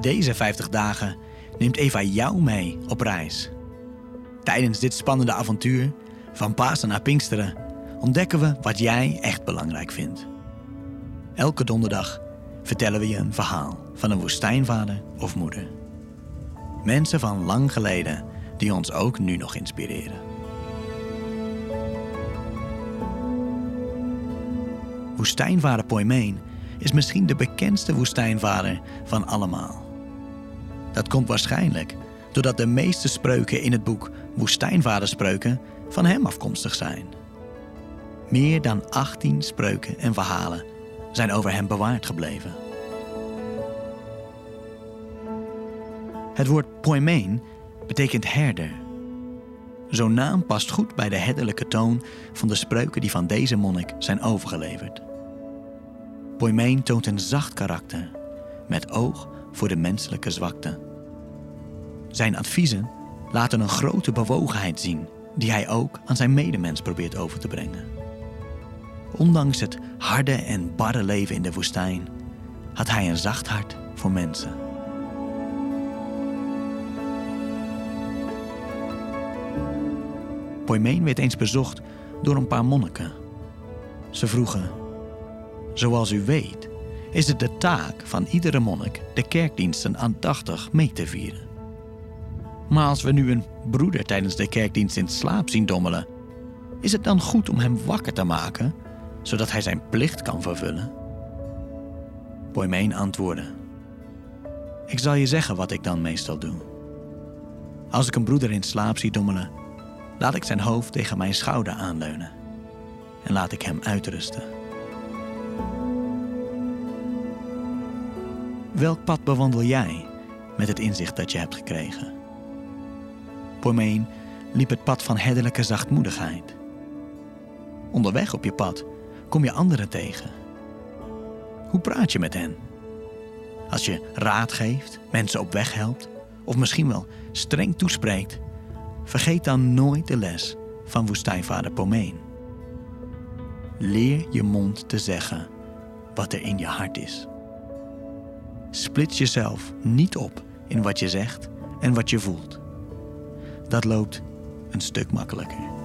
Deze 50 dagen neemt Eva jou mee op reis. Tijdens dit spannende avontuur, van Pasen naar Pinksteren, ontdekken we wat jij echt belangrijk vindt. Elke donderdag vertellen we je een verhaal van een woestijnvader of moeder. Mensen van lang geleden die ons ook nu nog inspireren. Woestijnvader Poimeen is misschien de bekendste woestijnvader van allemaal. Dat komt waarschijnlijk doordat de meeste spreuken in het boek Woestijnvaderspreuken van hem afkomstig zijn. Meer dan 18 spreuken en verhalen zijn over hem bewaard gebleven. Het woord poimeen betekent herder. Zo'n naam past goed bij de herderlijke toon van de spreuken die van deze monnik zijn overgeleverd. Poimeen toont een zacht karakter, met oog voor de menselijke zwakte. Zijn adviezen laten een grote bewogenheid zien, die hij ook aan zijn medemens probeert over te brengen. Ondanks het harde en barre leven in de woestijn had hij een zacht hart voor mensen. Poimeen werd eens bezocht door een paar monniken. Ze vroegen: Zoals u weet, is het de taak van iedere monnik de kerkdiensten aandachtig mee te vieren. Maar als we nu een broeder tijdens de kerkdienst in slaap zien dommelen, is het dan goed om hem wakker te maken, zodat hij zijn plicht kan vervullen? Poimeen antwoordde: Ik zal je zeggen wat ik dan meestal doe. Als ik een broeder in slaap zie dommelen, laat ik zijn hoofd tegen mijn schouder aanleunen en laat ik hem uitrusten. Welk pad bewandel jij met het inzicht dat je hebt gekregen? Poimeen liep het pad van herderlijke zachtmoedigheid. Onderweg op je pad kom je anderen tegen. Hoe praat je met hen? Als je raad geeft, mensen op weg helpt of misschien wel streng toespreekt, vergeet dan nooit de les van woestijnvader Pomeen. Leer je mond te zeggen wat er in je hart is. Splits jezelf niet op in wat je zegt en wat je voelt. Dat loopt een stuk makkelijker.